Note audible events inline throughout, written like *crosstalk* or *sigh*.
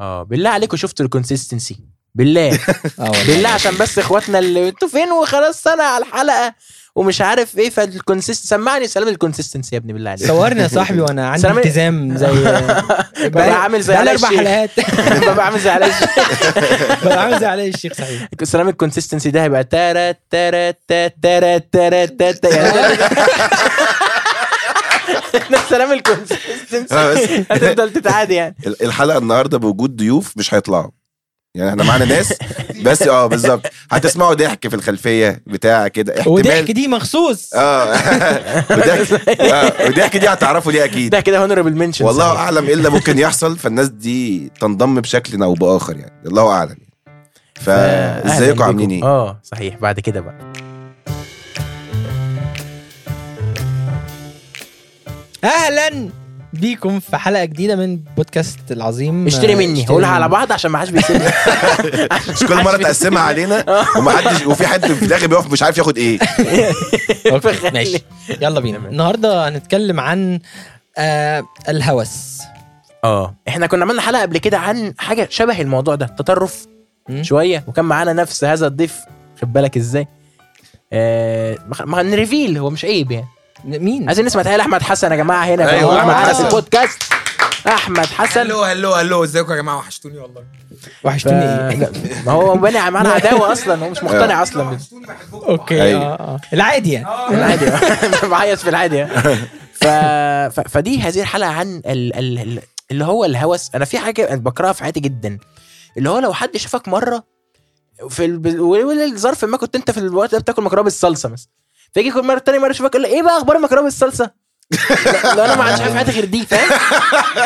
آه بالله عليكم شفتوا الكونسيستنسي بالله. *laughs* والله. بالله عشان بس إخواتنا اللي أنتوا فين وخلاص سنه على الحلقة ومش عارف إيه فالكونسيست سمعني سلام الكونسيستنسي يا ابني بالله عليك. صورني يا صاحبي وأنا عندي التزام زي *laughs* ببقى عامل زي علاء أربع الشيخ. حلقات. *laughs* ببقى عامل زي علاء الشيخ. ببقى عامل زي علي الشيخ صحيح. سلام الكونسيستنسي ده هيبقى تارا تارا تا- تارا تارا. ده سلام ال consistency آه، هتفضل تتعادي يعني. الحلقة النهارده بوجود ضيوف مش هيطلعوا. يعني إحنا معانا ناس *laughs* بس آه بالظبط. هتسمعوا ضحك في الخلفية بتاع كده وضحك احتمال دي مخصوص. آه. *laughs* وضحك آه وضحك دي هتعرفوا ليه أكيد. ده كده honorable mention والله أعلم إيه اللي ممكن يحصل فالناس دي تنضم بشكل أو بآخر يعني. الله أعلم. فإزيكم عاملين إيه؟ آه صحيح. بعد كده بقى. أهلا بيكم في حلقة جديدة من بودكاست العظيم. اشتري مني هقولها على بعض عشان ما حدش بيسيبني. *laughs* مش كل مرة تقسمها علينا ومحدش وفي حد في الآخر بيقف مش عارف ياخد إيه. *laughs* ماشي. يلا بينا. النهارده هنتكلم عن آه الهوس. آه. إحنا كنا عملنا حلقة قبل كده عن حاجة شبه الموضوع ده تطرف. شوية وكان معانا نفس هذا الضيف خد بالك إزاي؟ آه ما- ما نريفيل هو مش عيب يعني. مين؟ عايزين نسمع تهيأ أحمد حسن يا جماعة هنا أيوة، هو أحمد معانا في حسن. البودكاست. أحمد حسن. هلو هلو هلو. إزيكم يا جماعة؟ وحشتوني والله. وحشتوني إيه؟ ما هو باني معانا عداوة أصلا هو مش مقتنع أصلا. وحشتوني بحبكم أوكي. أيوة. آه آه. العادي يعني. *laughs* العادي. *laughs* بعيط في العادي ف... ف... فدي هذه الحلقة عن ال... ال... ال- اللي هو الهوس. أنا في حاجة بكرهها في حياتي جدا. اللي هو لو حد شافك مرة في ال... والظرف ما كنت أنت في الوقت ده بتاكل مكرونة بالصلصة مثلا. فيجي كل مرة تاني مرة يشوفك يقول إيه بقى أخبار المكرونة بالصلصة؟ لا أنا ما عنديش حاجة في حياتي غير دي فاهم؟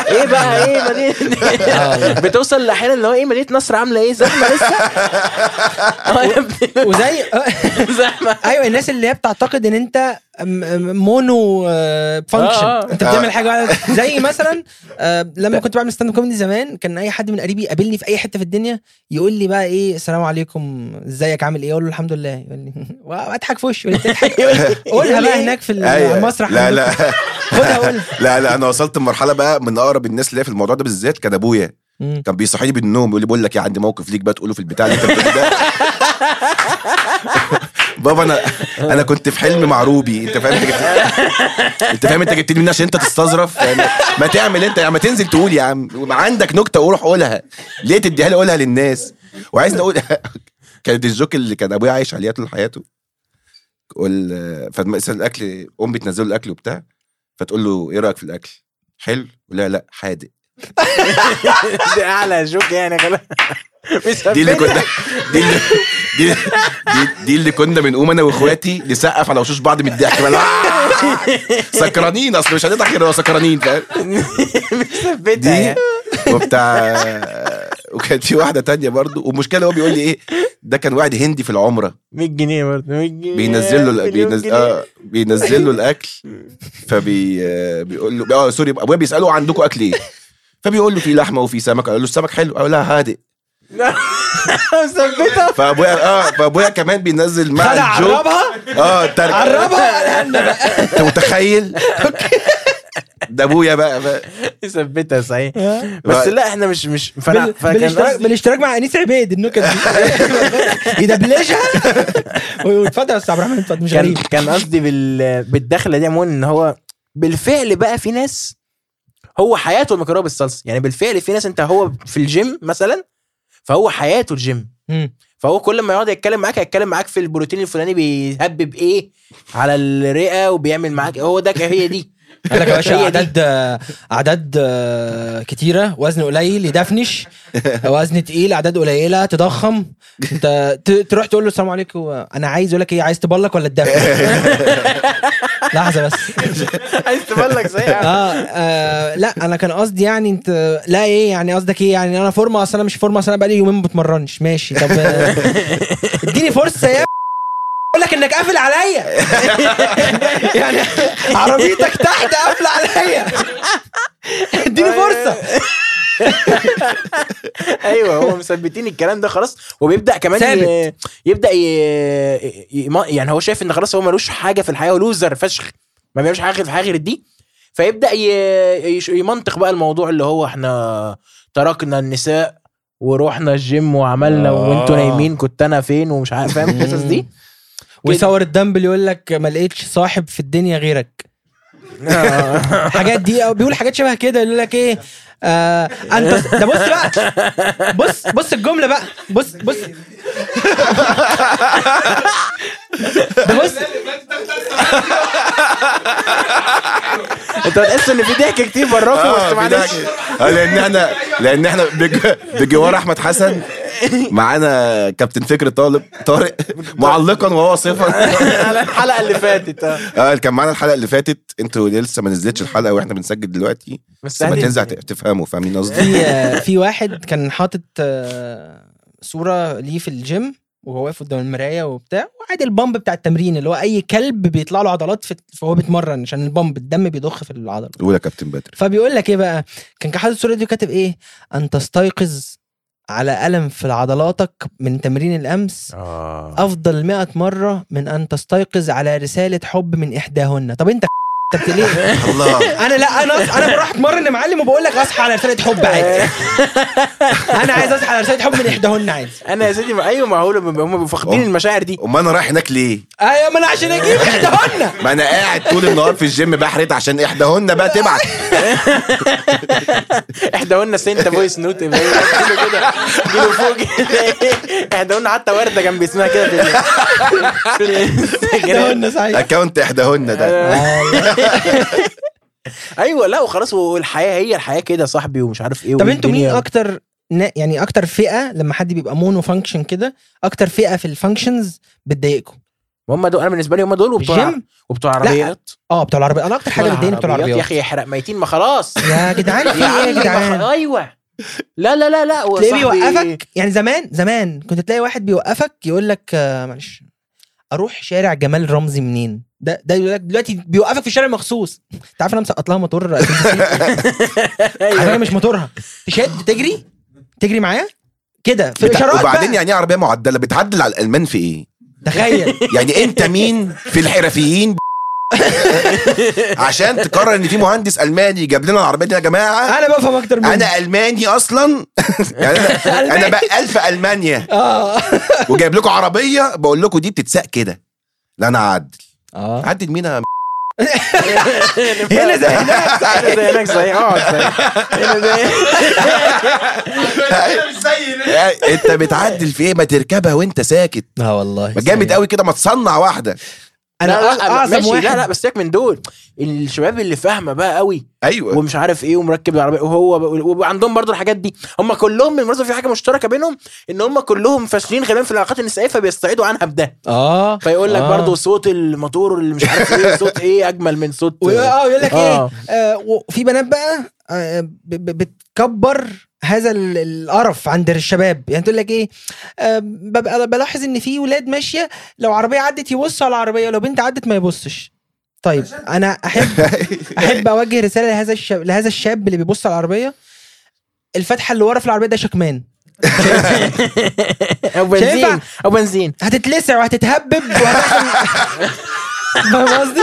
إيه بقى إيه مدينة؟ *laughs* بتوصل أحيانا اللي هو إيه مدينة نصر عاملة إيه؟ زحمة لسه؟ *laughs* آه يا ابني. وزي *laughs* زحمة. أيوه الناس اللي هي بتعتقد إن أنت mono function آه، آه. أنت بتعمل حاجة واحدة. زي مثلا آه، لما كنت بعمل stand comedy زمان كان أي حد من قريبي يقابلني في أي حتة في الدنيا يقول لي بقى إيه السلام عليكم إزيك عامل إيه؟ أقول له الحمد لله. يقول لي واضحك في وشه يقول لي قولها بقى هناك في أيوة. المسرح لا لا. لا لا أنا وصلت لمرحلة بقى من أقرب الناس هي في الموضوع ده بالذات كان ابويا. كان بيصحيني من النوم يقول لي بقول لك إيه عندي موقف ليك بقى تقوله في البتاع اللي أنت بتقوله ده. *laughs* بابا أنا أنا كنت في حلم مع روبي. أنت فاهم؟ أنت جبت أنت فاهم؟ أنت جبتني منين عشان أنت تستظرف. يعني ما تعمل أنت يا عم تنزل تقول يا عم. عندك نكتة وروح قولها ليه تديها لي؟ قولها للناس. وعايز أقول *laughs* كانت الجوك اللي كان أبويا عايش عليها طول حياته. تقول فمثلا الاكل أمي تنزل الأكل وبتاع. فتقول له إيه رأيك في الأكل؟ حلو. لا لا حادق. *laughs* دي أعلى شوك يعني خلاص. *laughs* دي اللي كنا دي اللي دي, دي, دي اللي كنا بنقوم أنا وإخواتي نسقف على وشوش بعض من الضحك! سكرانين أصل مش هنضحك غير سكرانين فاهم؟ *laughs* دي. وبتاع وكانت في واحدة تانية برضو. والمشكلة هو بيقول لي إيه ده كان واحد هندي في العمرة. 100 جنيه برضه 100 جنيه. بينزل له بينزل. آه بينزل له الأكل فبي آه، بيقول له آه سوري أبويا بيسأله عندكم أكل إيه؟ فبيقول له في لحمة وفي سمك قال له السمك حلو؟ قال لا هادئ. *laughs* فأبويا آه فأبويا كمان بينزل مع عربها؟ آه ترك عربها؟ أنت متخيل؟ *laughs* ده ابويا بقى, بقى. *laughs* ثبتها صحيح. آه. بس لا إحنا مش مش فانا بال- فكان بالاشتراك قصدي بالاشتراك مع أنيس عبيد النكت دي. *laughs* يدبلجها *laughs* واتفضل يا أستاذ عبد الرحمن اتفضل مش كان غريب. كان قصدي بال بالدخلة دي عموما إن هو بالفعل بقى في ناس هو حياته المكرونه بالصلصة. يعني بالفعل في ناس أنت هو في الجيم مثلا فهو حياته الجيم. فهو كل ما يقعد يتكلم معاك هيتكلم معاك في البروتين الفلاني بيهبب إيه على الرئة وبيعمل معاك. هو ده هي دي. قال لك يا باشا. أعداد أعداد آه، كتيرة وزن قليل يدفنش. *laughs* وزن تقيل أعداد قليلة تضخم. تروح تقول له السلام عليكم. أنا عايز أقول لك إيه عايز تبلك ولا تدفن؟ *laughs* لحظة بس. عايز تبلغ صحيح. آه, آه لا أنا كان قصدي يعني أنت لا إيه يعني قصدك إيه؟ يعني أنا فورمة أصل أنا مش فورمة أصل أنا بقالي يومين ما بتمرنش. ماشي. طب آه، *laughs* اديني فرصة يا أقول لك إنك قافل عليا. *laughs* يعني عربيتك تحت قافلة عليا. اديني فرصة. *laughs* أيوه هو مثبتين الكلام ده خلاص وبيبدأ كمان. ثابت. يبدأ ي... ي... يعني هو شايف إن خلاص هو ملوش حاجة في الحياة ولوزر فشخ. ما بيعملش حاجة في الحياة غير دي. فيبدأ ي... يش- يمنطق بقى الموضوع اللي هو إحنا تركنا النساء ورحنا الجيم وعملنا آه. وأنتوا نايمين كنت أنا فين ومش عارف فاهم القصص دي؟ ويصور الدمبل يقول لك ما لقيتش صاحب في الدنيا غيرك. *laughs* حاجات دي أو بيقول حاجات شبه كده يقول لك إيه؟ آه أنت ده بص بقى. بص بص الجملة بقى. بص بص. *laughs* ده بص. انت بتحس ان في ضحك كتير براكم آه، بس معلش. آه، لأن إحنا لأن إحنا بج- بجوار أحمد حسن معانا كابتن فكري طالب طارق معلقا وهو على الحلقة اللي فاتت. آه كان معانا الحلقة اللي فاتت أنتوا لسه ما نزلتش الحلقة وإحنا بنسجل دلوقتي بس لما تنزل تفهموا فاهمين قصدي؟ في آه، في واحد كان حاطط صورة ليه في الجيم وهو واقف قدام المراية وبتاع وعادي ال pump بتاع التمرين اللي هو أي كلب بيطلع له عضلات فهو بيتمرن عشان البامب الدم بيضخ في العضلة. قول يا كابتن بدر. فبيقول لك إيه بقى؟ كان حاطط الصورة دي وكاتب إيه؟ أن تستيقظ على ألم في عضلاتك من تمرين الأمس آه. أفضل 100 مرة من أن تستيقظ على رسالة حب من إحداهن. طب أنت انت ليه؟ *laughs* الله. أنا لا أنا أنا بروح أتمرن يا معلم وبقول لك أصحى على رسالة حب عادي. *laughs* أنا عايز أصحى على رسالة حب من إحداهن عادي. أنا يا سيدي أيوه ما هو هم فاقدين. المشاعر دي. أمال أنا رايح هناك ليه؟ أيوه ما أنا عشان أجيب *laughs* إحداهن. ما أنا قاعد طول النهار في الجيم بحرت عشان إحداهن بقى تبعت. إحنا قلنا سنت فويس نوت كده جيله فوق. قلنا حتى وردة جنب اسمها كده في إحداهن صحيح. اكونت إحداهن ده. *laughs* أيوه لا وخلاص والحياة هي الحياة كده يا صاحبي ومش عارف إيه طب أنتوا مين أكتر يعني أكتر فئة لما حد بيبقى mono function كده أكتر فئة في ال functions بتضايقكم؟ هم دول أنا بالنسبة لي هم دول وبتوع الجيم وبتوع عربيات آه بتوع العربيات. أنا أكتر حاجة بتضايقني بتوع يا العربيات. أخي يحرق ميتين ما خلاص. *laughs* يا جدعان في يا إيه يا جدعان؟ أيوه. لا لا لا لا تلاقيه بيوقفك؟ يعني زمان زمان كنت تلاقي واحد بيوقفك يقول لك آه، معلش أروح شارع جمال رمزي منين؟ ده ده دلوقتي بيوقفك في الشارع مخصوص. انت عارف أنا مسقط لها موتور على فكرة مش موتورها. تشد تجري؟ تجري معاه كده. في. الإشارات وبعدين بقى. يعني إيه عربية معدلة؟ بتعدل على الألمان في إيه؟ تخيل. يعني أنت مين في الحرفيين؟ عشان تقرر إن في مهندس ألماني جاب لنا العربية دي يا جماعة. أنا بفهم أكتر منك أنا ألماني أصلا. يعني أنا *laughs* أنا بقال في ألمانيا. آه. وجايب لكم عربية بقول لكم دي بتتساق كده. لا أنا اعدل آه. عدل مين يا هنا زي هناك هنا زي هناك صحيح. اقعد صحيح. هنا زي *laughs* إنت بتعدل في إيه؟ ما تركبها وإنت ساكت. آه والله. جامد قوي كده ما تصنع واحدة. أنا لا لا لا اعظم ماشي. واحد. لا لا بس سيبك من دول. الشباب اللي فاهمة بقى قوي أيوه. ومش عارف إيه ومركب العربية وهو وعندهم برضو الحاجات دي. هم كلهم بالمناسبه في حاجة مشتركة بينهم إن هم كلهم فاشلين غالبا في العلاقات النسائية فبيستعيدوا عنها بده. آه. فيقول لك آه. برضو صوت الموتور اللي مش عارف إيه صوت إيه أجمل من صوت *laughs* آه يقول لك آه. إيه آه وفي بنات بقى؟ آه بتكبر هذا ال- القرف عند الشباب. يعني تقول لك إيه؟ آه ببقى بلاحظ إن في ولاد ماشية لو عربية عدت يبصوا على العربية ولو بنت عدت ما يبصش. طيب أنا أحب *laughs* أحب أوجه رسالة لهذا الشاب لهذا الشاب اللي بيبص على العربية. الفتحة اللي ورا في العربية ده شكمان. *laughs* أو بنزين؟ أو بنزين. هتتلسع وهتتهبب *laughs* فاهم قصدي؟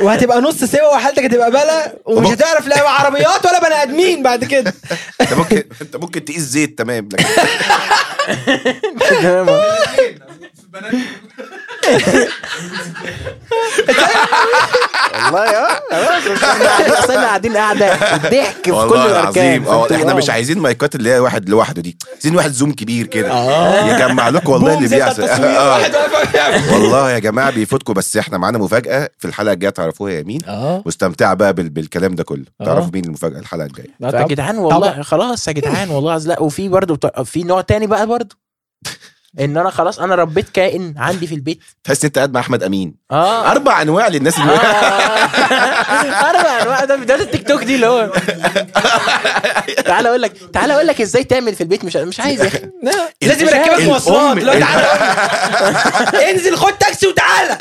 وهتبقى نص سوا وحالتك هتبقى بلا ومش هتعرف لا عربيات ولا بني آدمين بعد كده. انت ممكن انت ممكن تقيس زيت تمام لكن *laughs* *laughs* والله آه إحنا اصل إحنا قاعدين قاعدة الضحك في كل والله الأركان. العظيم فانتوا- إحنا آه. مش عايزين مايكات اللي هي واحد لوحده دي عايزين واحد زوم كبير كده. آه. يجمع لكم والله اللي بيحصل. آه. والله يا جماعة بيفوتكم بس إحنا معانا مفاجأة في الحلقة الجاية تعرفوها يا مين؟ آه. واستمتع بقى بال... بالكلام ده كله. آه. تعرفوا مين المفاجأة الحلقة الجاية؟ فيا جدعان والله. خلاص يا جدعان والله لا وفي برضه في نوع تاني بقى برضه؟ إن أنا خلاص أنا ربيت كائن عندي في البيت. تحس أنت قاعد مع أحمد أمين. آه. أربع أنواع للناس اللي *laughs* أربع أنواع. ده فيديوهات التيك توك دي اللي هو. تعال أقول لك تعال أقول لك إزاي تعمل في البيت. مش مش عايز يا أخي. لا، *laughs* لازم عارف. مواصلات. لو تعالى *laughs* انزل خد تاكسي وتعالى.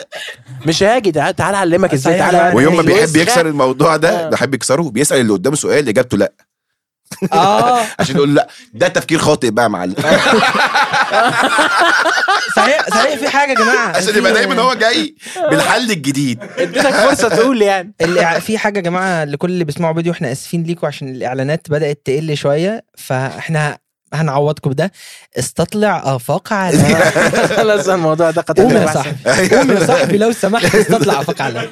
مش هاجي. تعال تعال أعلمك إزاي صحيح. تعال ويوم ما بيحب يكسر الموضوع ده آه. بيحب يكسره بيسال اللي قدامه سؤال إجابته لا. آه. *laughs* عشان يقول لا ده تفكير خاطئ بقى يا معلم. صحيح صحيح في حاجة يا جماعة. عشان يبقى دايما هو جاي بالحل الجديد. اديتك فرصة تقول يعني. *laughs* الإع... في حاجة يا جماعة لكل اللي بيسمعوا فيديو إحنا آسفين ليكم عشان الإعلانات بدأت تقل شوية فإحنا هنعوضكم بده. استطلع آفاق على *laughs* خلاص الموضوع ده قد قوم يا صاحبي قوم يا صاحبي لو سمحت استطلع آفاق على.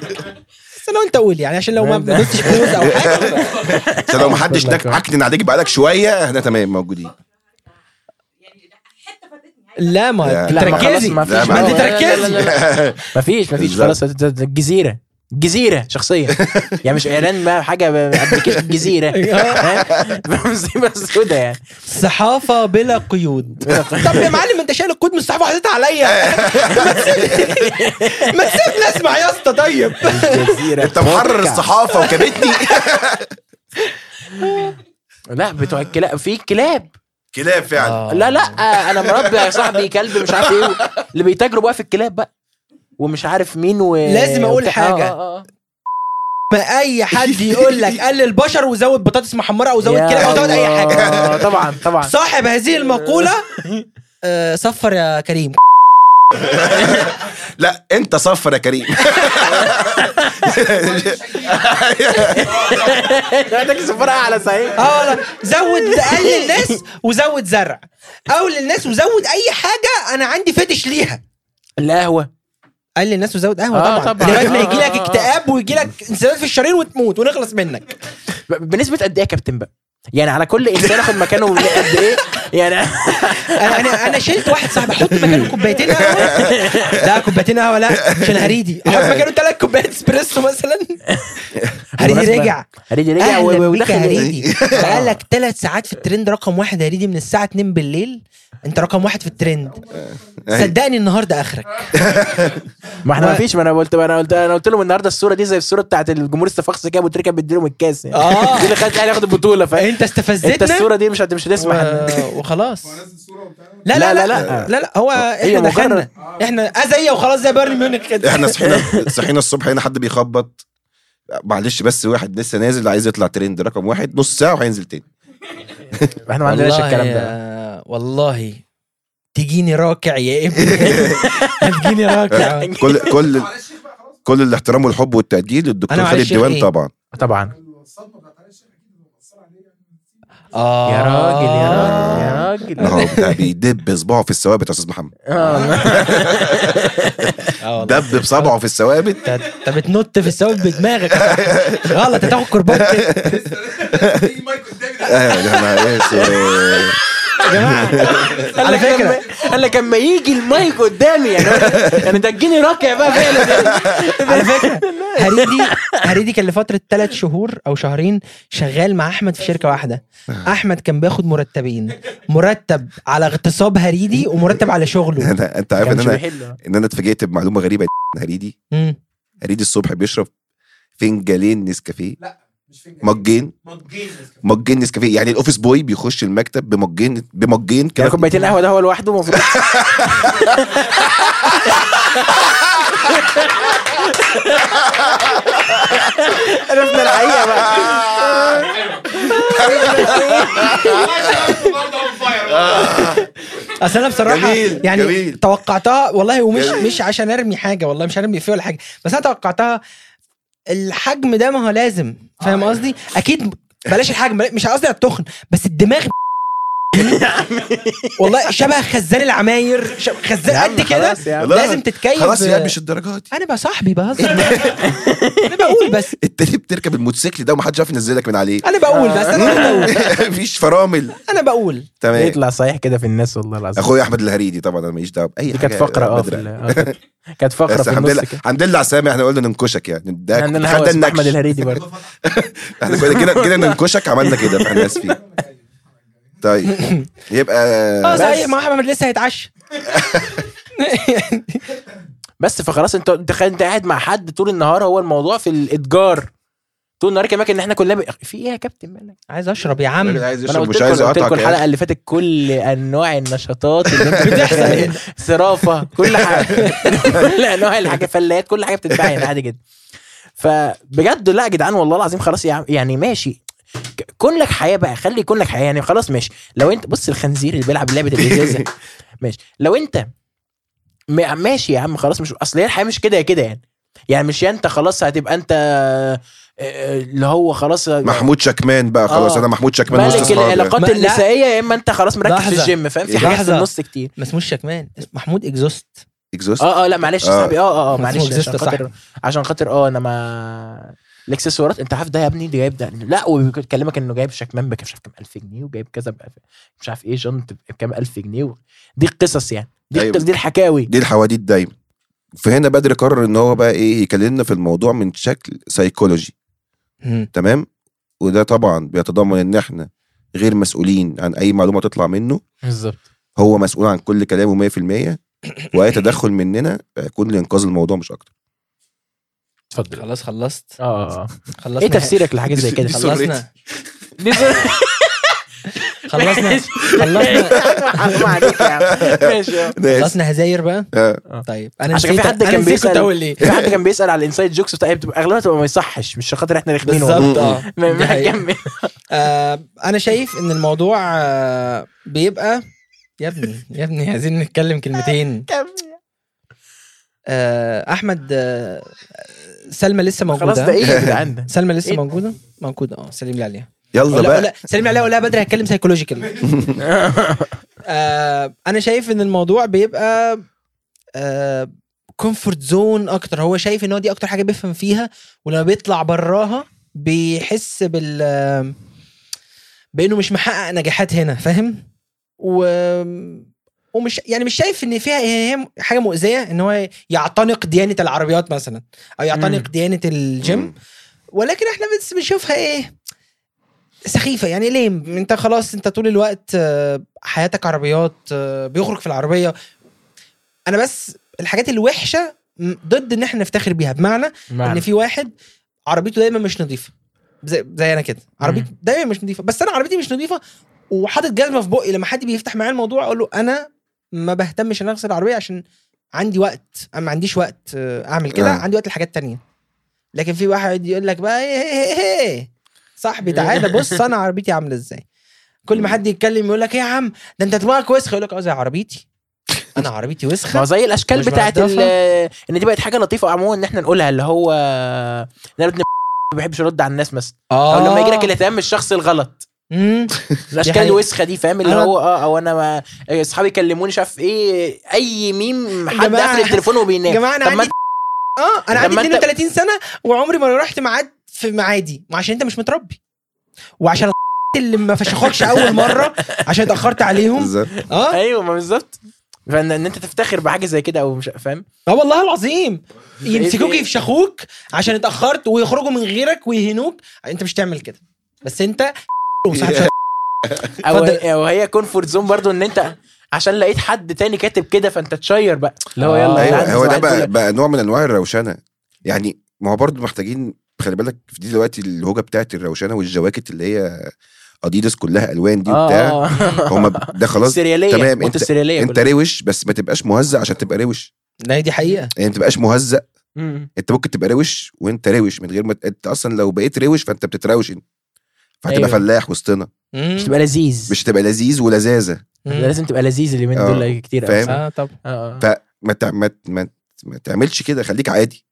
بس لو انت قول يعني عشان لو ما ما دوستش بوز أو حاجة *laughs* عشان لو محدش نك- عكنن *laughs* عليك بقالك شوية إحنا تمام موجودين لا ما ما تركزي ما ما انت تركزي. لا، *laughs* لا. ما فيش ما فيش بالظبط. خلاص الجزيرة جزيرة شخصيه *laughs* يعني مش إعلان ما حاجة application جزيرة. *laughs* فاهم؟ مصيبه سودة يعني. صحافة بلا قيود. طب يا معلم أنت شايل القيود من الصحافة وحطيتها عليا. ما تسيب- ما تسيبني أسمع يا اسطى طيب. جزيرة. أنت محرر. الصحافة وكبتني لا بتوع الكلاب. في كلاب. كلاب فعلا. لا لا أنا مربي يا صاحبي كلب مش عارف إيه اللي بيتاجروا بقى في الكلاب بقى. ومش عارف مين و لازم أقول وبتاع- حاجة. آه، آه، آه. ما أي حد *laughs* يقول لك قلل بشر وزود بطاطس محمرة أو زود كلاب أو زود أي. حاجة. *laughs* طبعا طبعا. صاحب هذه المقولة *laughs* آه، صفر يا كريم. لا أنت صفر يا كريم. عندك سفارة أعلى صحيح. آه والله. زود قلل الناس وزود زرع. قول الناس وزود أي حاجة أنا عندي فتش ليها. القهوة. قلل الناس وزود قهوة آه، طبعا. طبعاً. لغايه ما آه، يجي لك آه، آه. اكتئاب ويجي لك انسداد في الشرايين وتموت ونخلص منك. بنسبة قد إيه يا كابتن بقى؟ يعني على كل إنسان آخد مكانه قد إيه؟ يعني *laughs* أنا أنا أنا شلت واحد صاحبي. أحط مكانه كوبايتين قهوة. لا كوبايتين قهوة لا. عشان هريدي. أحط مكانه ثلاث كوبايات إسبريسو مثلا. *laughs* هريدي رجع. هريدي رجع ودخل هريدي. بقالك ثلاث ساعات في الترند رقم واحد هريدي من الساعة 2 بالليل. انت رقم واحد في الترند. صدقني النهارده آخرك. ما إحنا ما فيش ما أنا قلت أنا قلت أنا قلت لهم النهارده الصورة دي زي الصورة بتاعت الجمهور استفاقس كده أبو تريكة بيديلهم الكاس يعني. آه. *laughs* دي اللي خدت الأهلي ياخد البطولة فاهم؟ انت انت استفزتنا الصورة دي مش مش هتسمح. *laughs* وخلاص. نزل صورة وبتاع؟ لا لا لا لا، لا. هو إحنا دخلنا. إحنا ازيه وخلاص زي بايرن ميونخ كده. إحنا صحينا صحينا الصبح هنا حد بيخبط. معلش بس واحد لسه نازل عايز يطلع ترند. رقم واحد نص ساعة وهينزل تاني. *laughs* إحنا ما عندناش الكلام ده. والله تجيني راكع يا ابني. *laughs* هتجيني راكع. كل كل كل الاحترام والحب والتقدير للدكتور أنا خالد ديوان إيه؟ طبعا. طبعا. الصدمه بتاعت علي الشيخ أكيد مأثره عليه يعني آه. يا راجل يا راجل يا راجل. ما هو ده بيدب صباعه في الثوابت يا أستاذ محمد. *laughs* آه. آه والله. دب بصبعه في الثوابت. انت بتنط في الثواب بدماغك. غلط هتاخد كرباج كده. آه،. يا جماعة. *laughs* على فكرة. قال لك اما يجي المايك قدامي يعني *laughs* يعني تجيني راكع بقى فعلا. *laughs* على فكرة. هريدي هريدي كان لفترة ثلاث شهور أو شهرين شغال مع أحمد في شركة واحدة. أحمد كان بياخد مرتبين. مرتب على اغتصاب هريدي ومرتب على شغله. أنا- أنت عارف إن أنا إن أنا اتفاجئت بمعلومة غريبة هريدي. هريدي الصبح بيشرب فنجانين نسكافيه. فين مجين مجين مجين نسكافيه يعني الأوفيس بوي بيخش المكتب بمجين بمجين كده. يعني كوبايتين قهوه ده هو لوحده المفروض. *laughs* عرفنا الحقيقة بقى. *laughs* أصل أنا بصراحة جميل، يعني جميل. توقعتها والله ومش. مش عشان أرمي حاجة والله مش هرمي فيه ولا حاجة بس أنا توقعتها الحجم ده ما هو لازم فاهم قصدي؟ أكيد بلاش الحجم مش قصدي على التخن بس الدماغ *laughs* والله شبه خزان العماير شبه خزان قد كده لازم تتكيف. خلاص يا مش الدرجات دي. أنا بقى صاحبي بهزر. *laughs* أنا بقول بس. انت ليه بتركب الموتوسيكل ده ومحدش عارف ينزلك من عليه. أنا بقول بس أنا بقول. *laughs* مفيش فرامل. أنا بقول. تمام. يطلع صحيح كده في الناس والله العظيم. أخويا أحمد الهريدي طبعا أنا ماليش دعوة. حاجة كانت فقرة آه آه، كانت- فقرة بس في الحمد لله كده. الحمد لله على السامع إحنا قلنا ننكشك يعني. ده عندنا أحمد الهريدي برضه. إحنا كنا كده كده ننكشك عملنا كده فإحنا آسفين. طيب. *laughs* يبقى آه. صحيح ما أحمد لسه هيتعشى. *laughs* بس فخلاص انت انت خ- انت قاعد مع حد طول النهار هو الموضوع في الإتجار. طول النهار كمان إن إحنا كلنا ب... في إيه يا كابتن؟ مالك عايز أشرب يا عم. عايز قلت مش عايز يقطعك الحلقة يعني. اللي فاتت كل أنواع النشاطات اللي *laughs* أنت بتحصل. صرافة كل حاجة. كل أنواع الحفلات كل حاجة بتتباع هنا. عادي جدا. فبجد لا يا جدعان والله العظيم خلاص يعني ماشي. كون لك حياة بقى خلي يكون لك حياة يعني خلاص ماشي لو انت بص الخنزير اللي بيلعب لعبة الازازه *laughs* ماشي لو انت ماشي يا عم خلاص مش أصل هي الحياة مش كده يا كده يعني يعني مش انت خلاص هتبقى انت آه، اللي هو خلاص محمود شكمان بقى خلاص آه. أنا محمود شكمان ملك العلاقات. النسائية يا إما أنت خلاص مركز في. الجيم فاهم في حاجات في. النص كتير ما اسموش شكمان محمود exhaust exhaust آه آه لا معلش آه. صاحبي آه آه آه معلش عشان. خاطر عشان خاطر آه أنا ما الإكسسوارات. أنت عارف ده يا ابني اللي جايب ده؟ لا وبيكلمك إنه جايب شكمان بك- مش عارف كام ألف جنيه وجايب كذا مش عارف إيه جنط بكام ألف جنيه. و... دي القصص يعني. دي أيوة. دي الحكاوي. دي الحواديت دايما. فهنا بدر قرر إن هو بقى إيه يكلمنا في الموضوع من شكل سيكولوجي مم. تمام؟ وده طبعا بيتضمن إن إحنا غير مسؤولين عن أي معلومة تطلع منه. بالظبط. هو مسؤول عن كل كلامه 100% وأي تدخل مننا يكون لإنقاذ الموضوع مش أكتر. اتفضل. خلاص خلصت. آه آه خلصنا. إيه تفسيرك لحاجات زي كده؟ *laughs* خلصنا. *laughs* خلصنا. خلصنا. آه خلصنا هزاير بقى؟ آه. طيب. أنا عشان في حد كان بيسال أقول إيه. في حد كان بيسأل على ال inside jokes بتاع بتبقى أغلبها تبقى ما يصحش مش خاطر إحنا رخمين. بالظبط آه. *laughs* آه أنا شايف إن الموضوع آه بيبقى يا ابني يا ابني عايزين نتكلم كلمتين. آه أحمد آه سلمى لسه خلاص موجودة. ده إيه يا جدعان؟ ده *laughs* سلمى لسه إيه؟ موجودة؟ موجودة. آه سلم لي عليها. يلا بقى. ولا سلم لي عليها ولا بدري هتكلم سايكولوجيكال *laughs* آه أنا شايف إن الموضوع بيبقى آه comfort zone أكتر. هو شايف إن هو دي أكتر حاجة بيفهم فيها ولما بيطلع براها بيحس بال بإنه مش محقق نجاحات هنا فاهم؟ و ومش يعني مش شايف إن فيها هي حاجة مؤذية إن هو يعتنق ديانة العربيات مثلا أو يعتنق مم. ديانة الجيم. مم. ولكن إحنا بس بنشوفها إيه سخيفة. يعني ليه؟ أنت خلاص أنت طول الوقت آه، حياتك عربيات آه، بيخرج في العربية. أنا بس الحاجات الوحشة ضد إن إحنا نفتخر بيها. بمعنى إن في واحد عربيته دايما مش نظيفة. زي, زي أنا كده. عربيتي دايما مش نظيفة. بس أنا عربيتي مش نظيفة وحاطط جزمة في بقي لما حد بيفتح معايا الموضوع أقول له أنا ما بهتمش إن أغسل العربية عشان عندي وقت. أنا ما عنديش وقت آه، أعمل كده آه. عندي وقت لحاجات تانية. لكن في واحد يقول لك بقى إيه إيه إيه إيه صاحبي تعالى بص *laughs* أنا عربيتي عاملة إزاي؟ كل ما حد يتكلم يقول لك إيه يا عم ده أنت دماغك وسخة. يقول لك آه زي عربيتي. *laughs* أنا عربيتي ما وسخه زي الأشكال بتاعت إن دي بقت حاجة لطيفة عموما إن إحنا نقولها اللي هو ان أنا *laughs* ما بحبش ارد على الناس مثلا. أو لما يجي لك الاهتمام من الشخص الغلط. الاشكال. الوسخه *laughs* دي فاهم اللي هو آه أو أنا ما أصحابي كلموني مش عارف إيه أي ميم حد قافل التليفون يا وبينام. جماعة أنا عندي آه أنا عندي لما أنت- 32 سنة وعمري ما رحت ميعاد في معادي عشان أنت مش متربي. وعشان *laughs* اللي ما فشخوكش أول مرة عشان اتأخرت عليهم. بالظبط. آه. أيوه ما بالظبط. فان إن أنت تفتخر بحاجة زي كده أو مش فاهم؟ آه والله العظيم. يمسكوك إيه؟ يفشخوك عشان اتأخرت ويخرجوا من غيرك ويهنوك أنت مش تعمل كده. بس أنت وصاحب. أو اتفضل. أو هي comfort zone برضو إن أنت عشان لقيت حد تاني كاتب كده فأنت تشير بقى. اللي هو آه. يلا جدعان، أيوه هو ده بقى بقى نوع من أنواع الروشنة. يعني ما هو برضه محتاجين خلي بالك في دي دلوقتي الهوجة بتاعت الروشنة والجواكت اللي هي اديداس كلها ألوان دي وبتاع. آه هما ب- ده خلاص السرياليه تمام، أنت- السرياليه أنت. روش بس ما تبقاش مهزأ عشان تبقى روش. لا دي حقيقة. يعني ما تبقاش مهزأ. مم. أنت ممكن تبقى روش وأنت روش من غير ما أنت أصلا لو بقيت روش فأنت بتتروش أنت. فهتبقى أيوة. فلاح وسطنا. مش تبقى لذيذ. مش هتبقى لذيذ ولذاذة. لازم تبقى لذيذ اليومين آه. دول كتير فاهم؟ آه طب. آه فما تع... ما... ما... ما تعملش كده خليك عادي.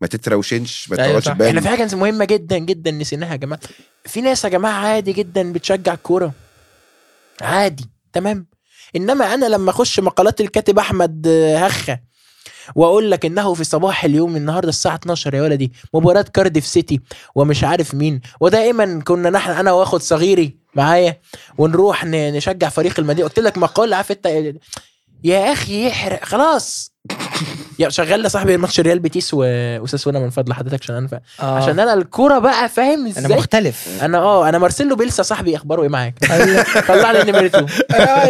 ما تتروشنش ما أيوة تقعدش إحنا في حاجة مهمة جدا جدا نسيناها يا جماعة. في ناس يا جماعة عادي جدا بتشجع الكورة. عادي تمام. إنما أنا لما أخش مقالات الكاتب أحمد آه، هخة واقول لك انه في صباح اليوم النهارده الساعة 12 يا ولدي مباراة كارديف سيتي ومش عارف مين. ودائما كنا نحن أنا واخد صغيري معايا ونروح نشجع فريق المدينة. قلت لك مقال عارف انت؟ يا أخي يحرق خلاص. يا شغال صاحبي ماتش ريال بيتيس و- وساسونا من فضل حضرتك عشان أنا. آه. عشان أنا الكورة بقى فاهم أنا إزاي مختلف أنا آه أنا مارسيلو بيلسا صاحبي أخباره إيه معاك. طلع لي نمرته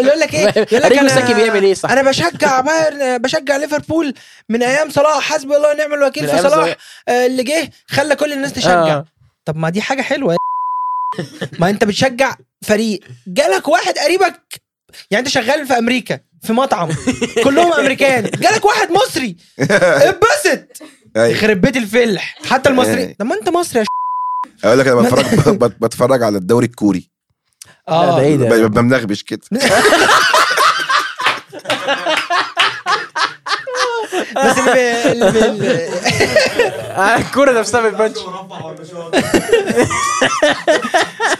يقول لك إيه يقول لك ساكي بيعمل إيه صح أنا بشجع بايرن بشجع ليفربول من أيام صلاح حسبي الله ونعم الوكيل في صلاح. آه، اللي جه خلى كل الناس تشجع آه. طب ما دي حاجة حلوة *laughs* ما أنت بتشجع فريق جالك واحد قريبك يعني أنت شغال في أمريكا في مطعم. كلهم أمريكان. جالك واحد مصري. اتبسط. أيوة. يخرب بيت الفلح. حتى المصري. أيوة. طب ما أنت مصري يا أقول لك أنا بتفرج بت- بتفرج على الدوري الكوري. لا، ده إيه ده بمنغبش كده. *laughs* بس اللي آه، الكورة نفسها بتبانش. *laughs* *laughs*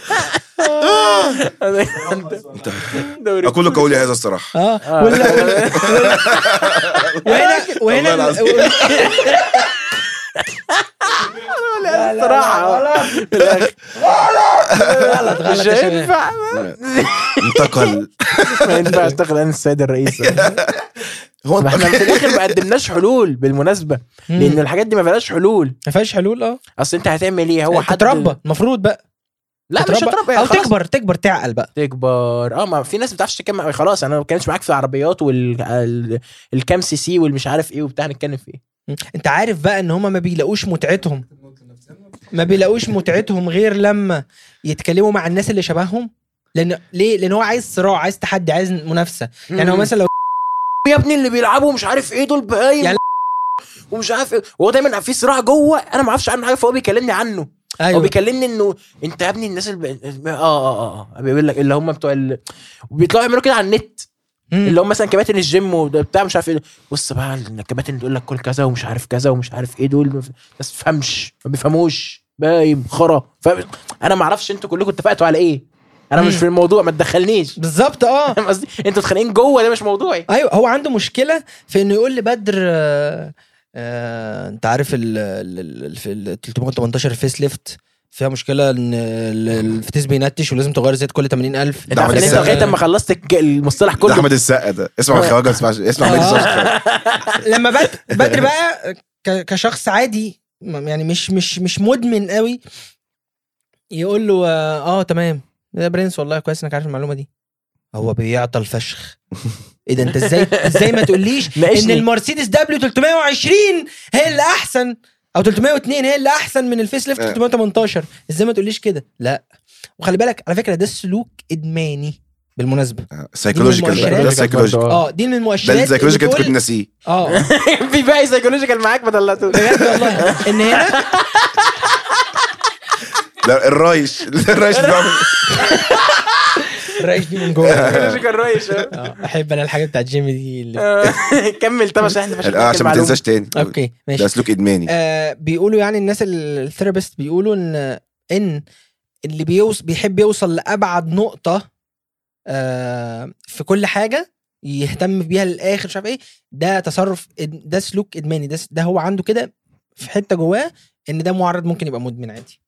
*laughs* أقول قولي هذا الصراحة. آه. ولا- وهنا وهنا والله العظيم. *laughs* صراحة. غلط مش غلط شباب. هينفع. انتقل. ما ينفعش تاخد أنا السيد الرئيس. *laughs* هو ما إحنا في الآخر ما قدمناش حلول بالمناسبة لأن الحاجات دي ما فيهاش حلول. ما فيهاش حلول آه. أصل أنت هتعمل إيه؟ هو حد تتربى المفروض بقى. لا مش. هتربى أو خلاص. تكبر تكبر تعقل بقى. تكبر. آه ما في ناس ما بتعرفش تتكلم خلاص أنا ما بتكلمش معاك في العربيات والكام سي سي والمش عارف إيه وبتاع نتكلم في إيه؟ أنت عارف بقى إن هما ما بيلاقوش متعتهم. ما بيلاقوش متعتهم غير لما يتكلموا مع الناس اللي شبههم. لأن ليه؟ لأن هو عايز صراع عايز تحدي عايز منافسة. يعني هو مثلا لو *laughs* يا ابني اللي بيلعبوا مش عارف إيه دول بهايم يعني- ومش عارف إيه. وهو دايما في صراع جوه أنا ما أعرفش عنه حاجة فهو بيكلمني عنه. هو أيوه بيكلمني إنه أنت يا ابني الناس اللي. آه آه آه آه بيقول لك اللي هم بتوع ال... وبيطلعوا يعملوا كده على النت. مم. اللي هم مثلا كباتن الجيم وبتاع مش عارف إيه. بص بقى الكباتن اللي تقول لك كل كذا ومش عارف كذا ومش عارف إيه دول بس ما بيفهمش ما بيفهموش. بايم خرا. أنا ما أعرفش أنتوا كلكم اتفقتوا على إيه. أنا مش مم. في الموضوع ما تدخلنيش. بالظبط آه. *laughs* قصدي؟ أنتوا اتخانقين جوه ده مش موضوعي. أيوه هو عنده مشكلة في إنه يقول لبدر آه آه انت عارف ال ال- ال- في ال 318 ال facelift فيها مشكلة ان ال- الفتيس بينتش ولازم تغير زيت كل 80000 إنت عارف أنت. لغاية اما خلصت المصطلح ده كله أحمد السقا ده. اسمع الخواجه اسمع اسمع *laughs* احمد آه. السقا لما بدر بقى ك- كشخص عادي يعني مش مش مش مدمن قوي يقول له آه, آه تمام. يا برنس والله كويس إنك عارف المعلومة دي. هو بيعطل فشخ. إيه ده أنت إزاي إزاي ما تقوليش *laughs* إن. المرسيدس دبليو 320 هي اللي أحسن؟ أو 302 هي اللي أحسن من الفيس ليفت آه. 318 إزاي ما تقوليش كده؟ لا. وخلي بالك على فكرة ده سلوك إدماني بالمناسبة. سايكولوجيكال من ده السايكولوجيكال آه دي من ده المؤشرات السايكولوجيكال اللي انت كنت ناسيه. آه. *laughs* في باقي سايكولوجيكال معاك ما طلعتوش. بجد والله. إن هنا لا الرايش. *laughs* الرايش الرئيس دي من جوه. *laughs* psychological رايش آه. آه، أحب أنا الحاجات بتاعت جيم دي اللي... آه. *laughs* كمل طب عشان إحنا مش عشان ما تنساش تاني. okay ماشي. ده سلوك إدماني. آه بيقولوا يعني الناس ال- ال therapist بيقولوا ان إن اللي بيوص بيحب يوصل لأبعد نقطة آه في كل حاجة يهتم بيها للآخر مش عارف إيه ده تصرف ده سلوك إدماني. ده ده هو عنده كده في حتة جواه إن ده معرض ممكن يبقى مدمن عادي.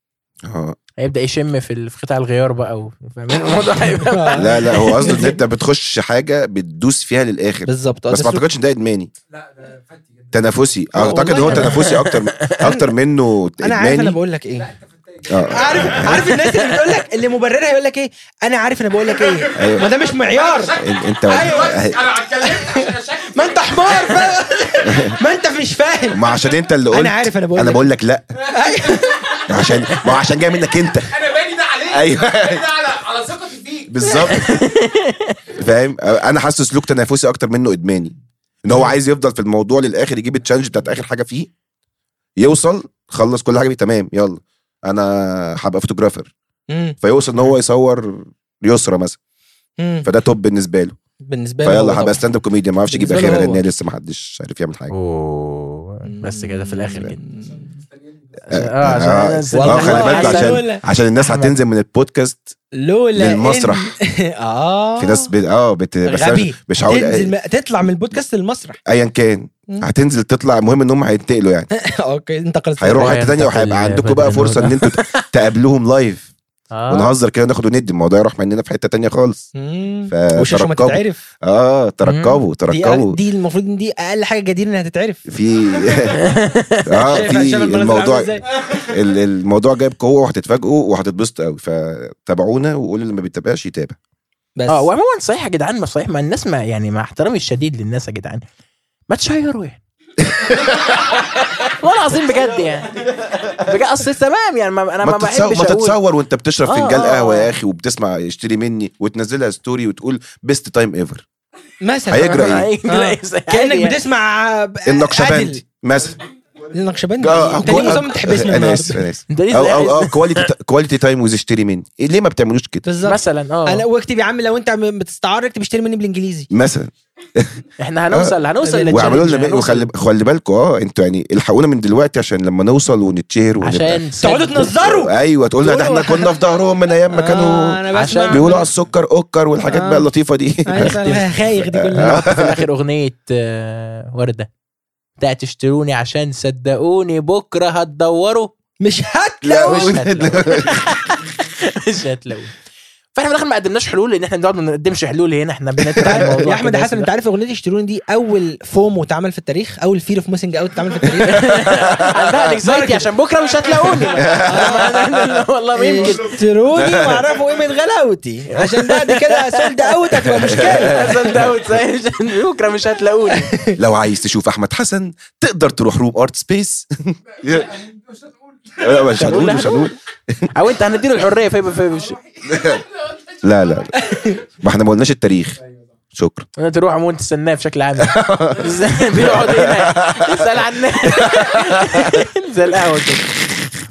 آه. هيبدأ يشم في ال- في قطع الغيار بقى و- فاهمين الموضوع هيبقى *laughs* لا لا هو قصده إن أنت بتخش حاجة بتدوس فيها للآخر. بالظبط. آه، بس ما أعتقدش إن ده إدماني. لا ده تنافسي. أعتقد هو تنافسي أكتر *laughs* أكتر منه أنا عارف أنا ادماني بقول لك إيه. آه. عارف عارف الناس اللي بتقول لك اللي مبررها يقول لك إيه؟ أنا عارف أنا بقول لك إيه. أيوة. ما ده مش معيار. أنت أيوة. أنا ما أنت حمار. ما أنت مش فاهم. ما عشان أنت اللي قلت. أنا عارف أنا بقول أنا بقول لك لا. عشان ما هو عشان جاي منك أنت. أنا باني ده عليك. أيوة. ده على على ثقتي فيك. بالظبط. فاهم؟ أنا حاسه سلوك تنافسي أكتر منه إدماني. إن هو عايز يفضل في الموضوع للآخر يجيب ال challenge بتاعت آخر حاجة فيه. يوصل خلص كل حاجة فيه تمام يلا. أنا هبقى photographer. فيوصل ان هو يصور يسرا مثلا. فده top بالنسبة له بالنسبة له هو فيلا. هبقى stand-up comedian ما أعرفش أجيب اخرها. لأن لسه ما حدش عارف يعمل حاجة اوه بس كده في الآخر كده آه عشان آه، الناس- آه، خلي بالك عشان عشان الناس. هتنزل من البودكاست لولا للمسرح. *laughs* آه في ناس بت... آه بت... بس مش هقول تنزل. تطلع من البودكاست للمسرح ايا كان. هتنزل تطلع المهم إن هم هينتقلوا يعني. *laughs* okay انتقلت هيروحوا حتة تانية في وهيبقى عندكم بقى بدل فرصة إن. أنتوا *laughs* تقابلوهم live آه. ونهزر كده ناخد وندي. الموضوع يروح مننا في حتة تانية خالص. وشاشة ما تتعرف. آه ترقبوا دي ترقبوا دي المفروض إن دي أقل حاجة جديرة إنها تتعرف. في *laughs* آه في الموضوع الموضوع جايب قوة وهتتفاجئوا وهتتبسطوا قوي. فتابعونا وقولوا اللي ما بيتابعش يتابع. بس. آه وعموما صحيح يا جدعان ما صحيح ما الناس ما يعني مع احترامي الشديد للناس يا جدعان. ما تشيروا يعني والله العظيم بجد يعني بجد أصل تمام يعني ما أنا ما, ما, بحبش ما تتصور وأنت بتشرب آه، فنجان آه، قهوه آه. يا أخي وبتسمع اشتري مني وتنزلها story وتقول best time ever مثلا هيجرى؟ هيجرى آه. إيه؟ كأنك يعني. بتسمع النقشبندي مثلا النقشبندي آه، أنت ليه مصمم تحبسني أنا النهارده اسف أنا اسف أنت ليه أو أو أو كواليتي quality time with اشتري مني. ليه ما بتعملوش كده؟ بالظبط. مثلا آه. أنا واكتب يا عم لو أنت بتستعار اكتب اشتري مني بالإنجليزي. مثلا. *laughs* إحنا هنوصل هنوصل لل challenge، واعملوا لنا هنوصل. وخلي خلي بالكم آه أنتوا يعني الحقونا من دلوقتي عشان لما نوصل ونتشهر عشان تقعدوا تنظروا. أيوه تقول لنا ده إحنا كنا في ظهرهم من أيام ما آه، كانوا عشان بيقولوا على السكر أوكر والحاجات آه. بقى اللطيفة دي. أيوة، *laughs* خايخ دي كلها. *laughs* في الآخر أغنية آه، وردة. بتاعت تشتروني عشان صدقوني بكرة هتدوروا. مش لا هتلاقوا مش هتلاقوا. *laughs* مش هتلاقوا فاحنا في الآخر ما قدمناش حلول لأن إحنا بنقعد ما نقدمش حلول هنا إحنا بنطرح الموضوع *laughs* يا أحمد حسن أنت عارف أغنية اشتروني دي أول FOMO اتعمل في التاريخ؟ أول fear of missing out اتعمل في التاريخ؟ *laughs* عندها *laughs* anxiety عشان بكرة مش هتلاقوني. والله ما يمكن. إشتروني واعرفوا قيمة غلاوتي. عشان بعد كده sold out هتبقى مشكلة. داود عشان بكرة مش هتلاقوني. لو عايز تشوف أحمد حسن تقدر تروح Room Art Space. مش هنقول لا مش هنقول أو أنت هنديله الحرية في في في- لا لا. ما إحنا ما قلناش التاريخ. شكرا. انت تروح عموما تستناه بشكل عام. بيقعد هنا يسال عن زي القهوه كده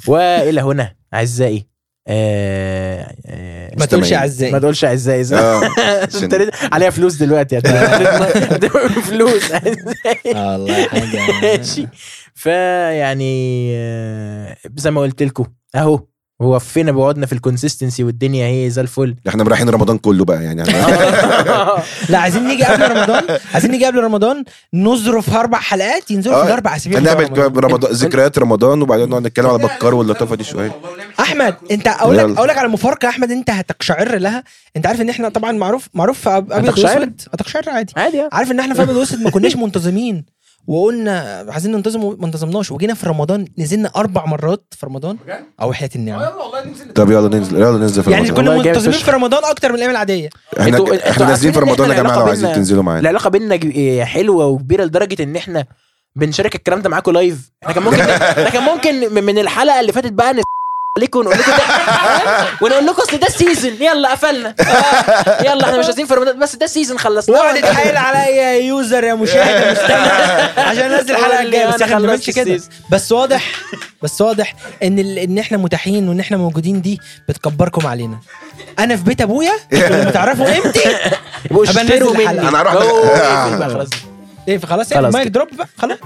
وإلى هنا أعزائي. آه، آه، ما تقولش. أعزائي. ما تقولش أعزائي آه *laughs* تريد- عليها فلوس دلوقتي *laughs* *laughs* فلوس أعزائي. الله حاجة. ماشي. فيعني آه، زي ما قلت لكم أهو. وفينا بوعدنا في الكونسيستنسي والدنيا هي زي الفل. *laughs* إحنا رايحين رمضان كله بقى يعني. *laughs* *laughs* لا عايزين نيجي قبل رمضان. عايزين نيجي قبل رمضان نظرف أربع حلقات ينزلوا في آه، الأربع أسابيع هنعمل رمضان. ذكريات رمضان وبعدين نقعد نتكلم على بكار واللطافة دي شوية. أحمد أنت أقول لك. أقول لك على مفارقة يا أحمد أنت هتقشعر لها. أنت عارف إن إحنا طبعا معروف معروف في أبيض هتقشعر؟ وأسود؟ هتقشعر عادي. عادي آه. عارف إن إحنا في أبيض وأسود ما كناش منتظمين. وقلنا عايزين ننتظم وما انتظمناش. وجينا في رمضان نزلنا أربع مرات في رمضان. بجد؟ أو حياه آه النعمة. يلا والله ننزل. طب يلا ننزل يلا ننزل في يعني رمضان. كنا والله جامد منتظمين. في رمضان أكتر من الأيام العادية. إحنا انتوا- إحنا نازلين في رمضان يا إحنا جماعة لو عايزين تنزلوا معانا. العلاقة بينا ج- حلوة وكبيرة لدرجة إن إحنا بنشارك الكلام ده معاكم live إحنا كان ممكن *laughs* إحنا كان ممكن من- الحلقة اللي فاتت بقى عليكم ونقول لكم *laughs* ونقول لكم أصل ده ال season يلا قفلنا. آه، يلا إحنا مش عايزين في رمضان بس ده ال season خلصنا واقعد يتحايل عليا يا user يا مشاهد يا مستمع. *laughs* عشان انزل الحلقة الجاية بس إحنا ما كده. بس واضح بس واضح إن ال... إن إحنا متاحين وإن إحنا موجودين دي بتكبركم علينا. أنا في بيت أبويا؟ أنتوا *laughs* لما تعرفوا قيمتي يبقوا أبقى اشتروا ننزل مني. الحلقة. أنا هروح- أوه، اقفل بقى خلاص. إيه فخلاص خلاص مايك كده. دروب بقى. خلاص.